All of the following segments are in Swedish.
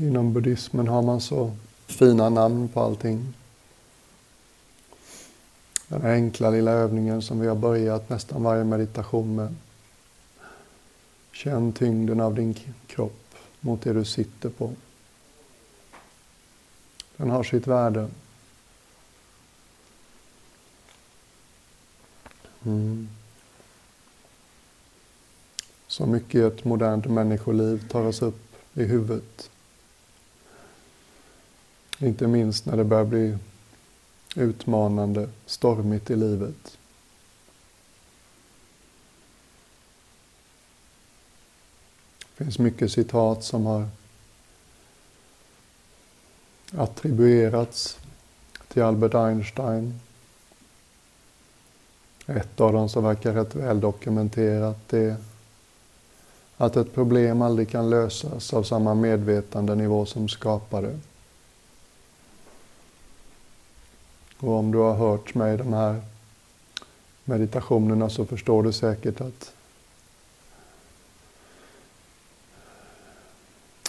Inom buddhismen har man så fina namn på allting. Den här enkla lilla övningen som vi har börjat nästan varje meditation med. Känn tyngden av din kropp mot det du sitter på. Den har sitt värde. Mm. Så mycket i ett modernt människoliv tar oss upp i huvudet. Inte minst när det börjar bli utmanande, stormigt i livet. Det finns mycket citat som har attribuerats till Albert Einstein. Ett av dem som verkar rätt väl dokumenterat är att ett problem aldrig kan lösas av samma medvetandenivå som skapar det. Och om du har hört mig i de här meditationerna så förstår du säkert att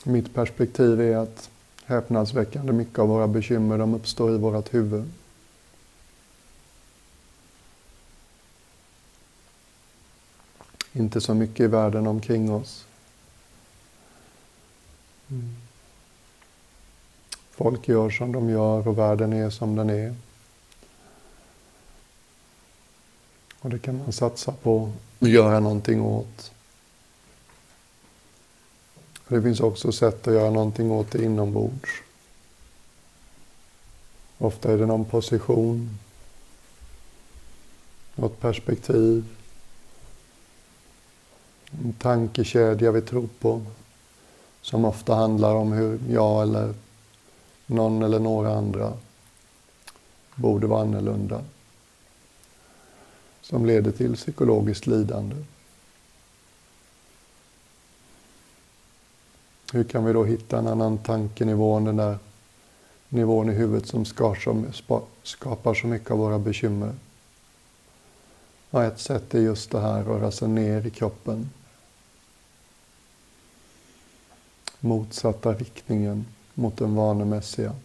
mitt perspektiv är att häpnadsväckande mycket av våra bekymmer de uppstår i vårt huvud. Inte så mycket i världen omkring oss. Mm. Folk gör som de gör och världen är som den är. Och det kan man satsa på att göra någonting åt. Det finns också sätt att göra någonting åt det inombords. Ofta är det någon position, något perspektiv, en tankekedja vi tror på som ofta handlar om hur jag eller någon eller några andra borde vara annorlunda. Som leder till psykologiskt lidande. Hur kan vi då hitta en annan tankenivå än den där nivån i huvudet som skapar så mycket av våra bekymmer? Ja, ett sätt är just det här, att röra sig ner i kroppen. Motsatta riktningen mot den vanemässiga.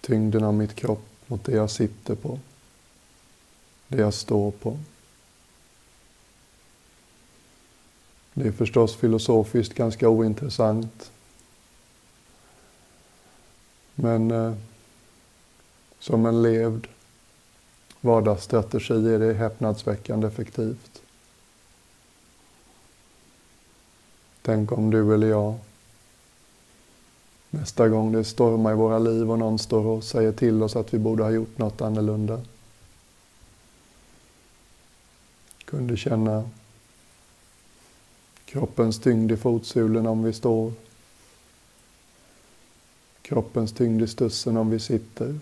Tyngden av mitt kropp mot det jag sitter på. Det jag står på. Det är förstås filosofiskt ganska ointressant. Men eh, som en levd vardagsstrategi är det häpnadsväckande effektivt. Tänk om du eller jag nästa gång det stormar i våra liv och någon står och säger till oss att vi borde ha gjort något annorlunda. Kunde känna Kroppens tyngd i fotsulorna om vi står. Kroppens tyngd i stussen om vi sitter.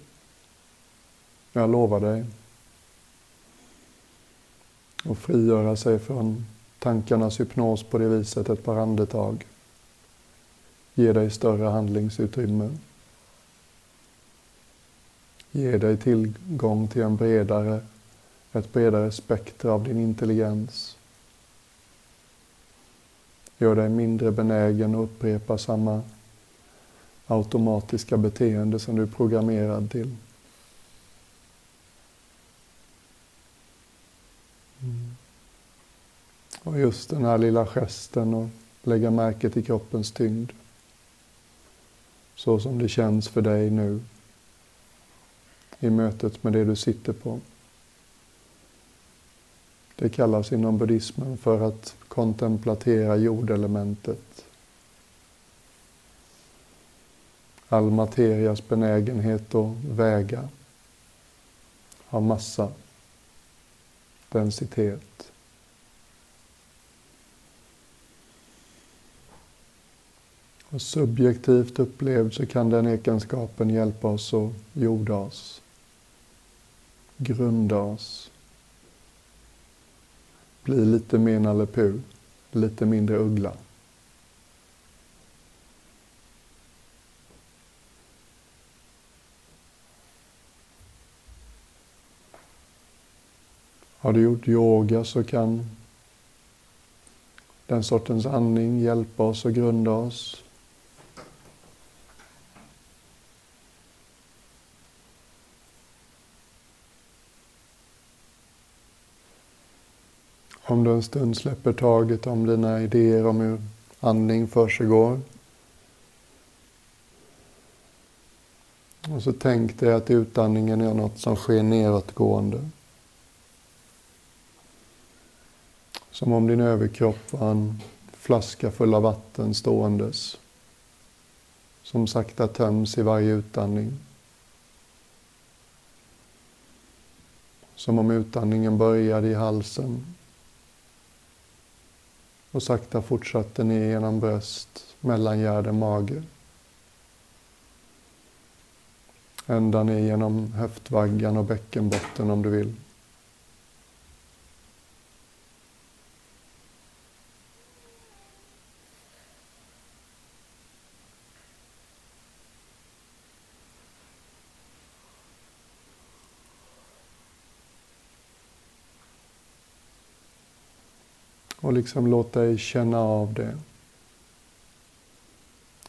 Jag lovar dig. Och frigöra sig från tankarnas hypnos på det viset ett par andetag. Ge dig större handlingsutrymme. Ge dig tillgång till en bredare, ett bredare spektra av din intelligens. Gör dig mindre benägen att upprepa samma automatiska beteende som du är programmerad till. Mm. Och just den här lilla gesten och lägga märke till kroppens tyngd. Så som det känns för dig nu i mötet med det du sitter på. Det kallas inom buddhismen för att kontemplatera jordelementet. All materias benägenhet att väga har massa, densitet. Och subjektivt upplevd så kan den egenskapen hjälpa oss att jorda oss, grunda oss, bli lite mer Nalle Puh, lite mindre uggla. Har du gjort yoga så kan den sortens andning hjälpa oss och grunda oss. Om du en stund släpper taget om dina idéer om hur andning försiggår. Och så tänk dig att utandningen är något som sker nedåtgående. Som om din överkropp var en flaska full av vatten ståendes. Som sakta töms i varje utandning. Som om utandningen började i halsen och sakta fortsatte ner genom bröst, mellangärde, mage. Ända ner genom höftvaggan och bäckenbotten om du vill. Och liksom låt dig känna av det.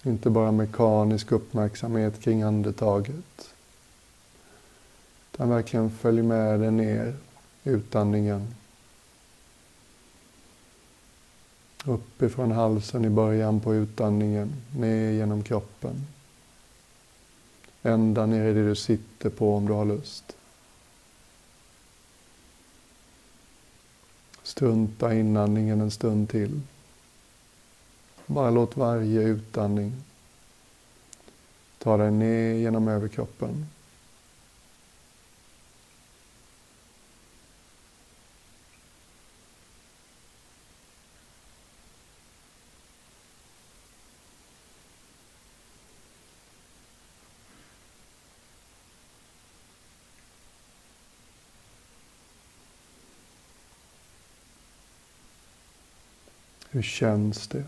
Inte bara mekanisk uppmärksamhet kring andetaget. Utan verkligen följ med dig ner utandningen. Uppifrån halsen i början på utandningen, ner genom kroppen. Ända ner i det du sitter på om du har lust. Strunta inandningen en stund till. Bara låt varje utandning ta dig ner genom överkroppen. Hur känns det?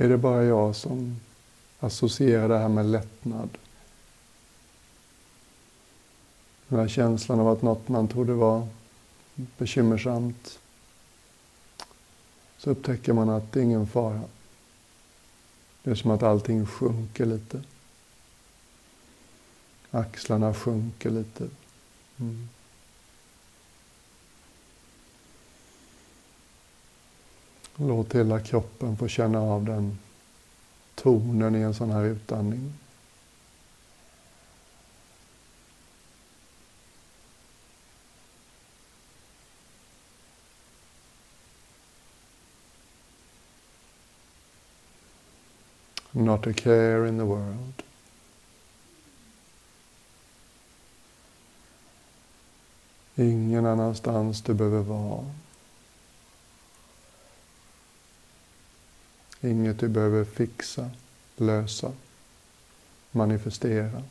Är det bara jag som associerar det här med lättnad? Den här känslan av att något man trodde var bekymmersamt. Så upptäcker man att det är ingen fara. Det är som att allting sjunker lite. Axlarna sjunker lite. Mm. Låt hela kroppen få känna av den tonen i en sån här utandning. Not a care in the world. Ingen annanstans du behöver vara. Inget du behöver fixa, lösa, manifestera.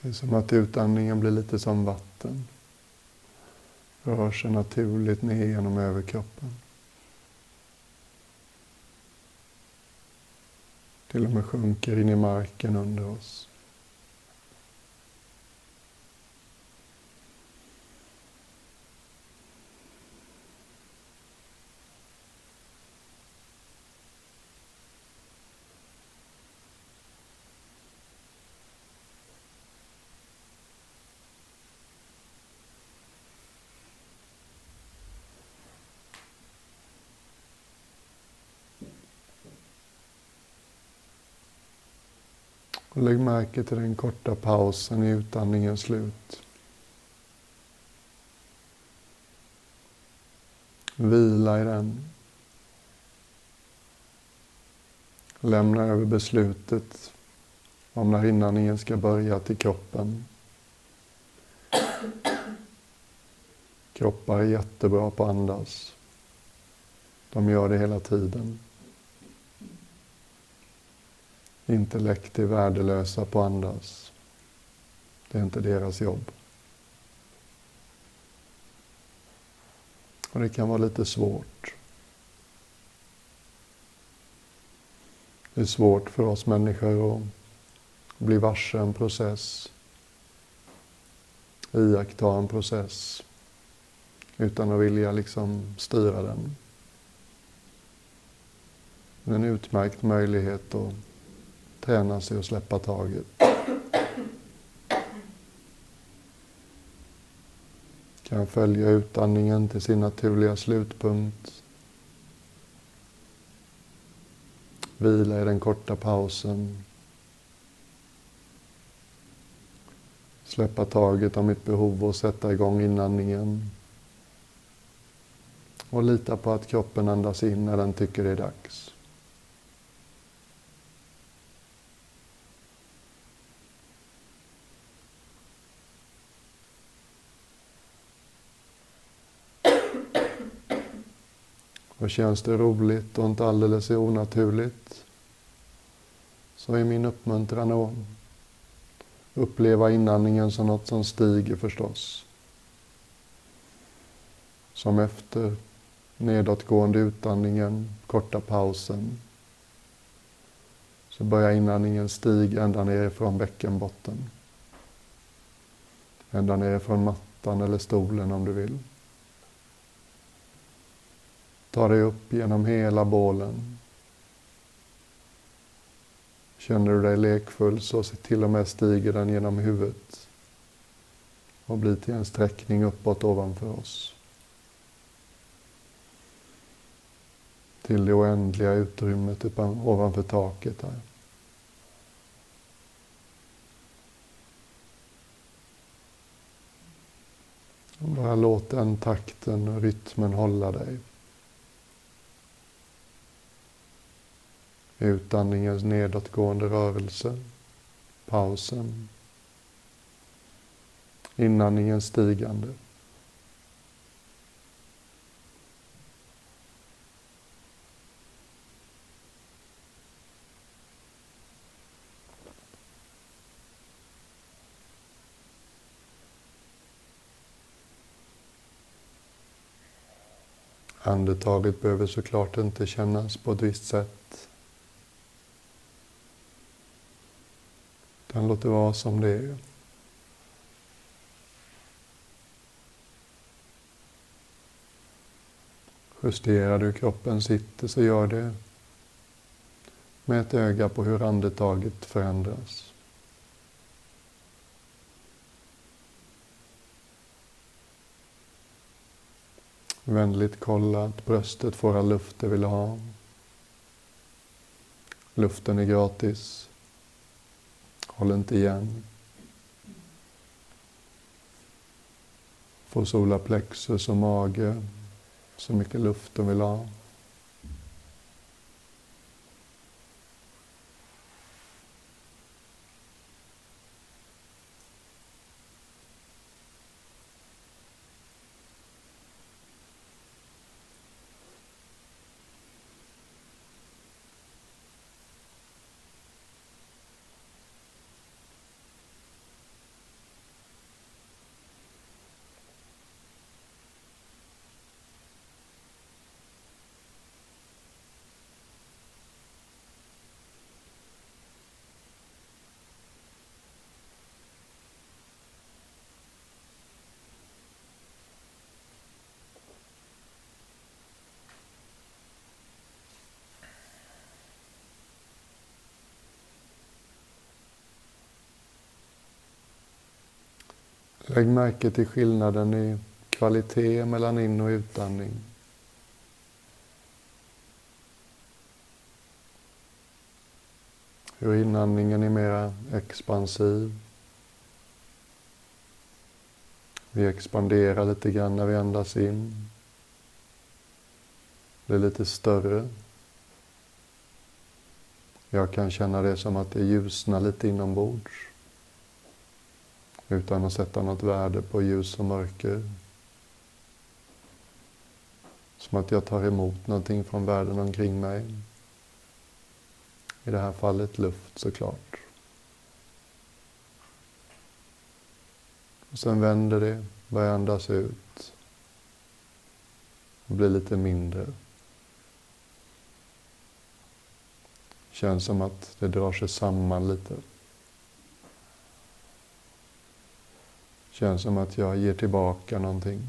Det är som att utandningen blir lite som vatten. Rör sig naturligt ner genom överkroppen. Till och med sjunker in i marken under oss. Och lägg märke till den korta pausen i utandningens slut. Vila i den. Lämna över beslutet om när inandningen ska börja till kroppen. Kroppar är jättebra på att andas. De gör det hela tiden. Intellekt är värdelösa på att andas. Det är inte deras jobb. Och det kan vara lite svårt. Det är svårt för oss människor att bli varse en process, iaktta en process utan att vilja liksom styra den. Det är en utmärkt möjlighet att träna sig att släppa taget. Kan följa utandningen till sin naturliga slutpunkt. Vila i den korta pausen. Släppa taget om mitt behov och sätta igång inandningen. Och lita på att kroppen andas in när den tycker det är dags. Och känns det roligt och inte alldeles onaturligt så är min uppmuntran att uppleva inandningen som något som stiger förstås. Som efter nedåtgående utandningen, korta pausen, så börjar inandningen stiga ända ner från bäckenbotten. Ända ner från mattan eller stolen om du vill. Ta dig upp genom hela bålen. Känner du dig lekfull så till och med stiger den genom huvudet och blir till en sträckning uppåt ovanför oss. Till det oändliga utrymmet ovanför taket här. Bara låt den takten och rytmen hålla dig. Utandningens nedåtgående rörelse, pausen. Inandningens stigande. Andetaget behöver såklart inte kännas på ett visst sätt. Utan låt det vara som det är. Justerar du kroppen sitter så gör det med ett öga på hur andetaget förändras. Vänligt kolla att bröstet får all luft det vill ha. Luften är gratis. Håll inte igen. Få solarplexus och mage så mycket luft de vill ha. Lägg märke till skillnaden i kvalitet mellan in och utandning. Hur inandningen är mera expansiv. Vi expanderar lite grann när vi andas in. Det är lite större. Jag kan känna det som att det ljusnar lite inombords. Utan att sätta något värde på ljus och mörker. Som att jag tar emot någonting från världen omkring mig. I det här fallet luft såklart. Och sen vänder det, börjar andas ut. Och blir lite mindre. Känns som att det drar sig samman lite. Känns som att jag ger tillbaka någonting.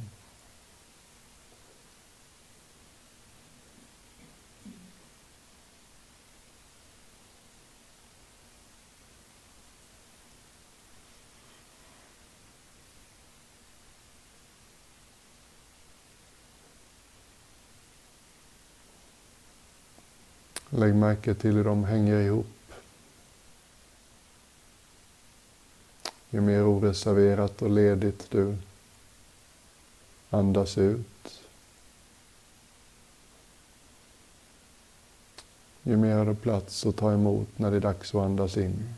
Lägg märke till hur de hänger ihop. Ju mer oreserverat och ledigt du andas ut, ju mer har du plats att ta emot när det är dags att andas in.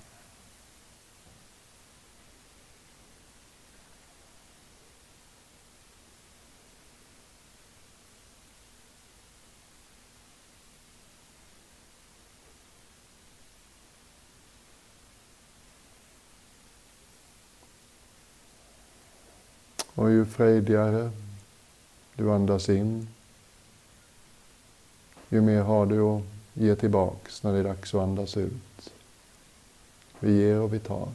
Ju frejdigare du andas in, ju mer har du att ge tillbaks när det är dags att andas ut. Vi ger och vi tar.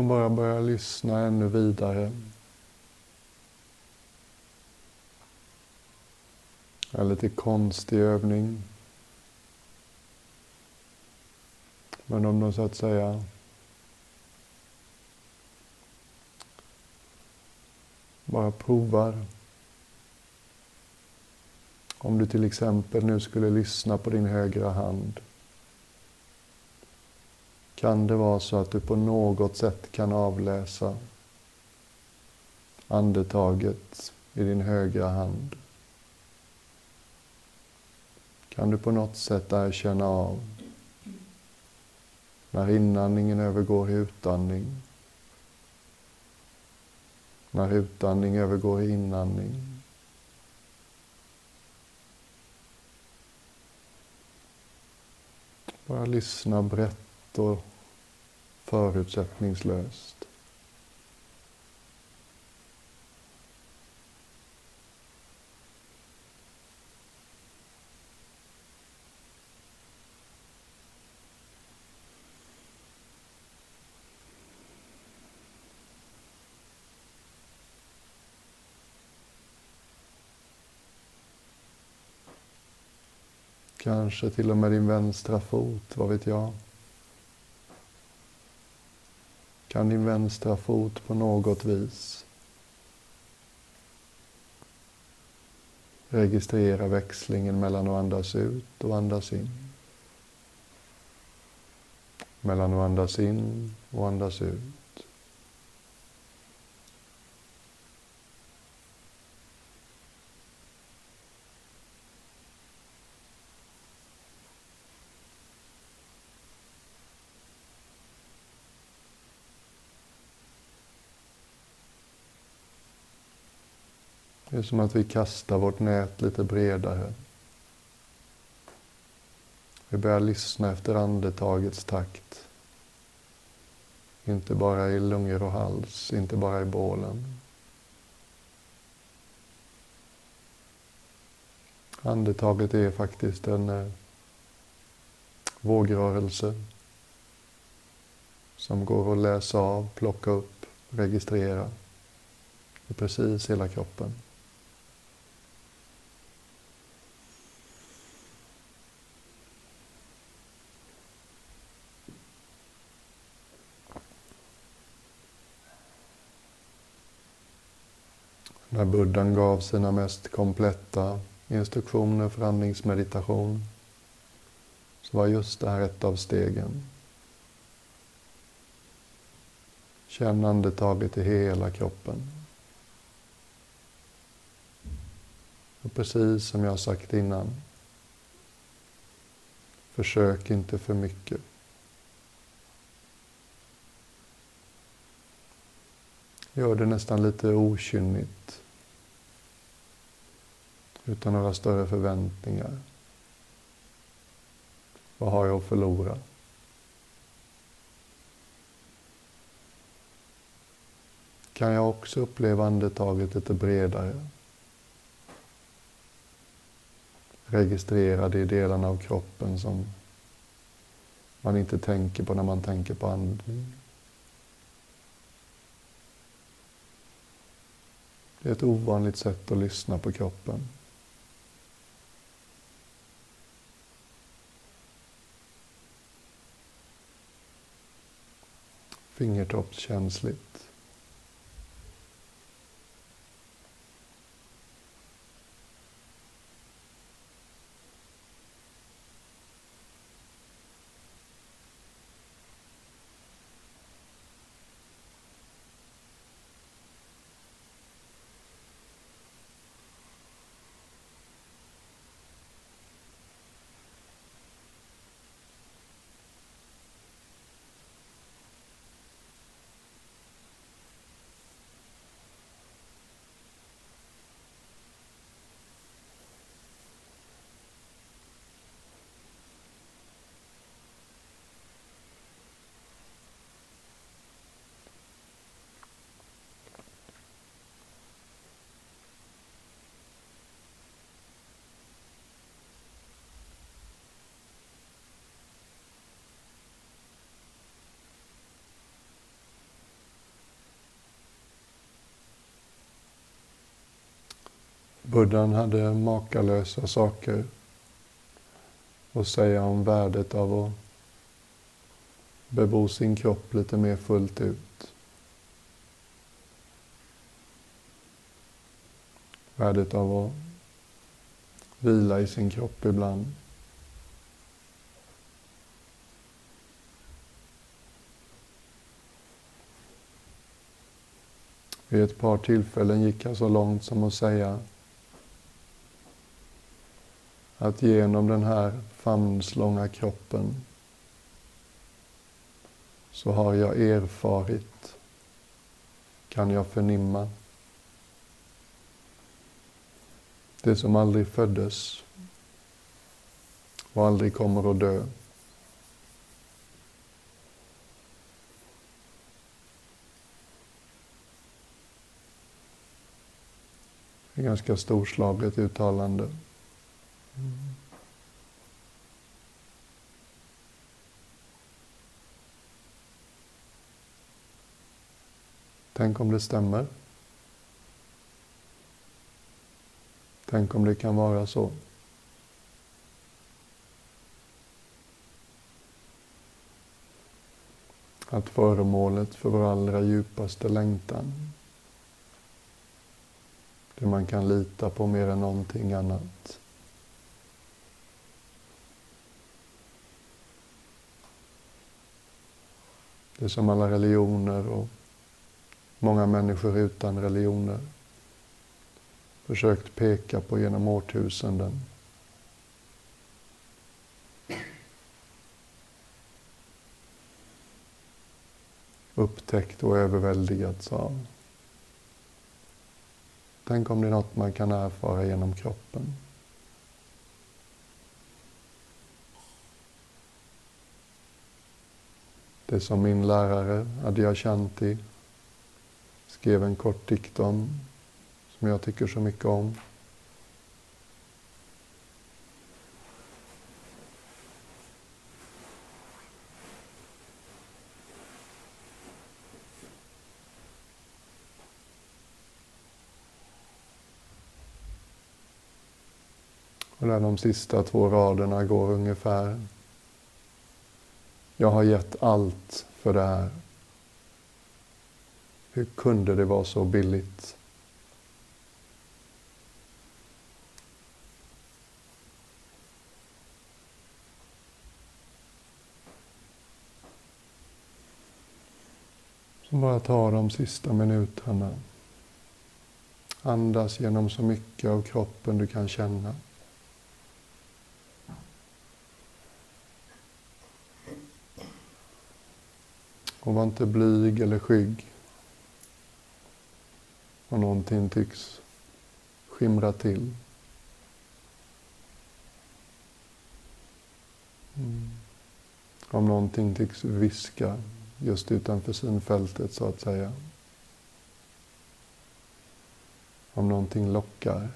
Som bara börjar lyssna ännu vidare. En lite konstig övning. Men om de så att säga bara provar. Om du till exempel nu skulle lyssna på din högra hand kan det vara så att du på något sätt kan avläsa andetaget i din högra hand. Kan du på något sätt erkänna av när inandningen övergår i utandning, när utandning övergår i inandning. Bara lyssna brett och förutsättningslöst. Kanske till och med din vänstra fot, vad vet jag? Kan din vänstra fot på något vis registrera växlingen mellan att andas ut och andas in? Mellan att andas in och andas ut. Är som att vi kastar vårt nät lite bredare. Vi börjar lyssna efter andetagets takt. Inte bara i lungor och hals, inte bara i bålen. Andetaget är faktiskt en eh, vågrörelse som går att läsa av, plocka upp, registrera i precis hela kroppen. När buddhan gav sina mest kompletta instruktioner för andningsmeditation så var just det här ett av stegen. Känn andetaget i hela kroppen. Och precis som jag sagt innan, försök inte för mycket. Gör det nästan lite okynnigt. Utan några större förväntningar. Vad har jag att förlora? Kan jag också uppleva andetaget lite bredare? Registrera de delarna av kroppen som man inte tänker på när man tänker på andning. Det är ett ovanligt sätt att lyssna på kroppen. Fingertoppskänsligt. Buddhan hade makalösa saker att säga om värdet av att bebo sin kropp lite mer fullt ut. Värdet av att vila i sin kropp ibland. Vid ett par tillfällen gick jag så långt som att säga att genom den här famnslånga kroppen så har jag erfarit, kan jag förnimma, det som aldrig föddes och aldrig kommer att dö. Det är ganska storslaget uttalande. Tänk om det stämmer. Tänk om det kan vara så. Att föremålet för vår allra djupaste längtan, det man kan lita på mer än någonting annat, Det är som alla religioner och många människor utan religioner försökt peka på genom årtusenden. Upptäckt och överväldigats av. Tänk om det är något man kan erfara genom kroppen. Det som min lärare Adyashanti skrev en kort dikt om, som jag tycker så mycket om. Och där de sista två raderna går ungefär jag har gett allt för det här. Hur kunde det vara så billigt? Så bara ta de sista minuterna. Andas genom så mycket av kroppen du kan känna. Och var inte blyg eller skygg. Om någonting tycks skimra till. Mm. Om någonting tycks viska just utanför synfältet så att säga. Om någonting lockar.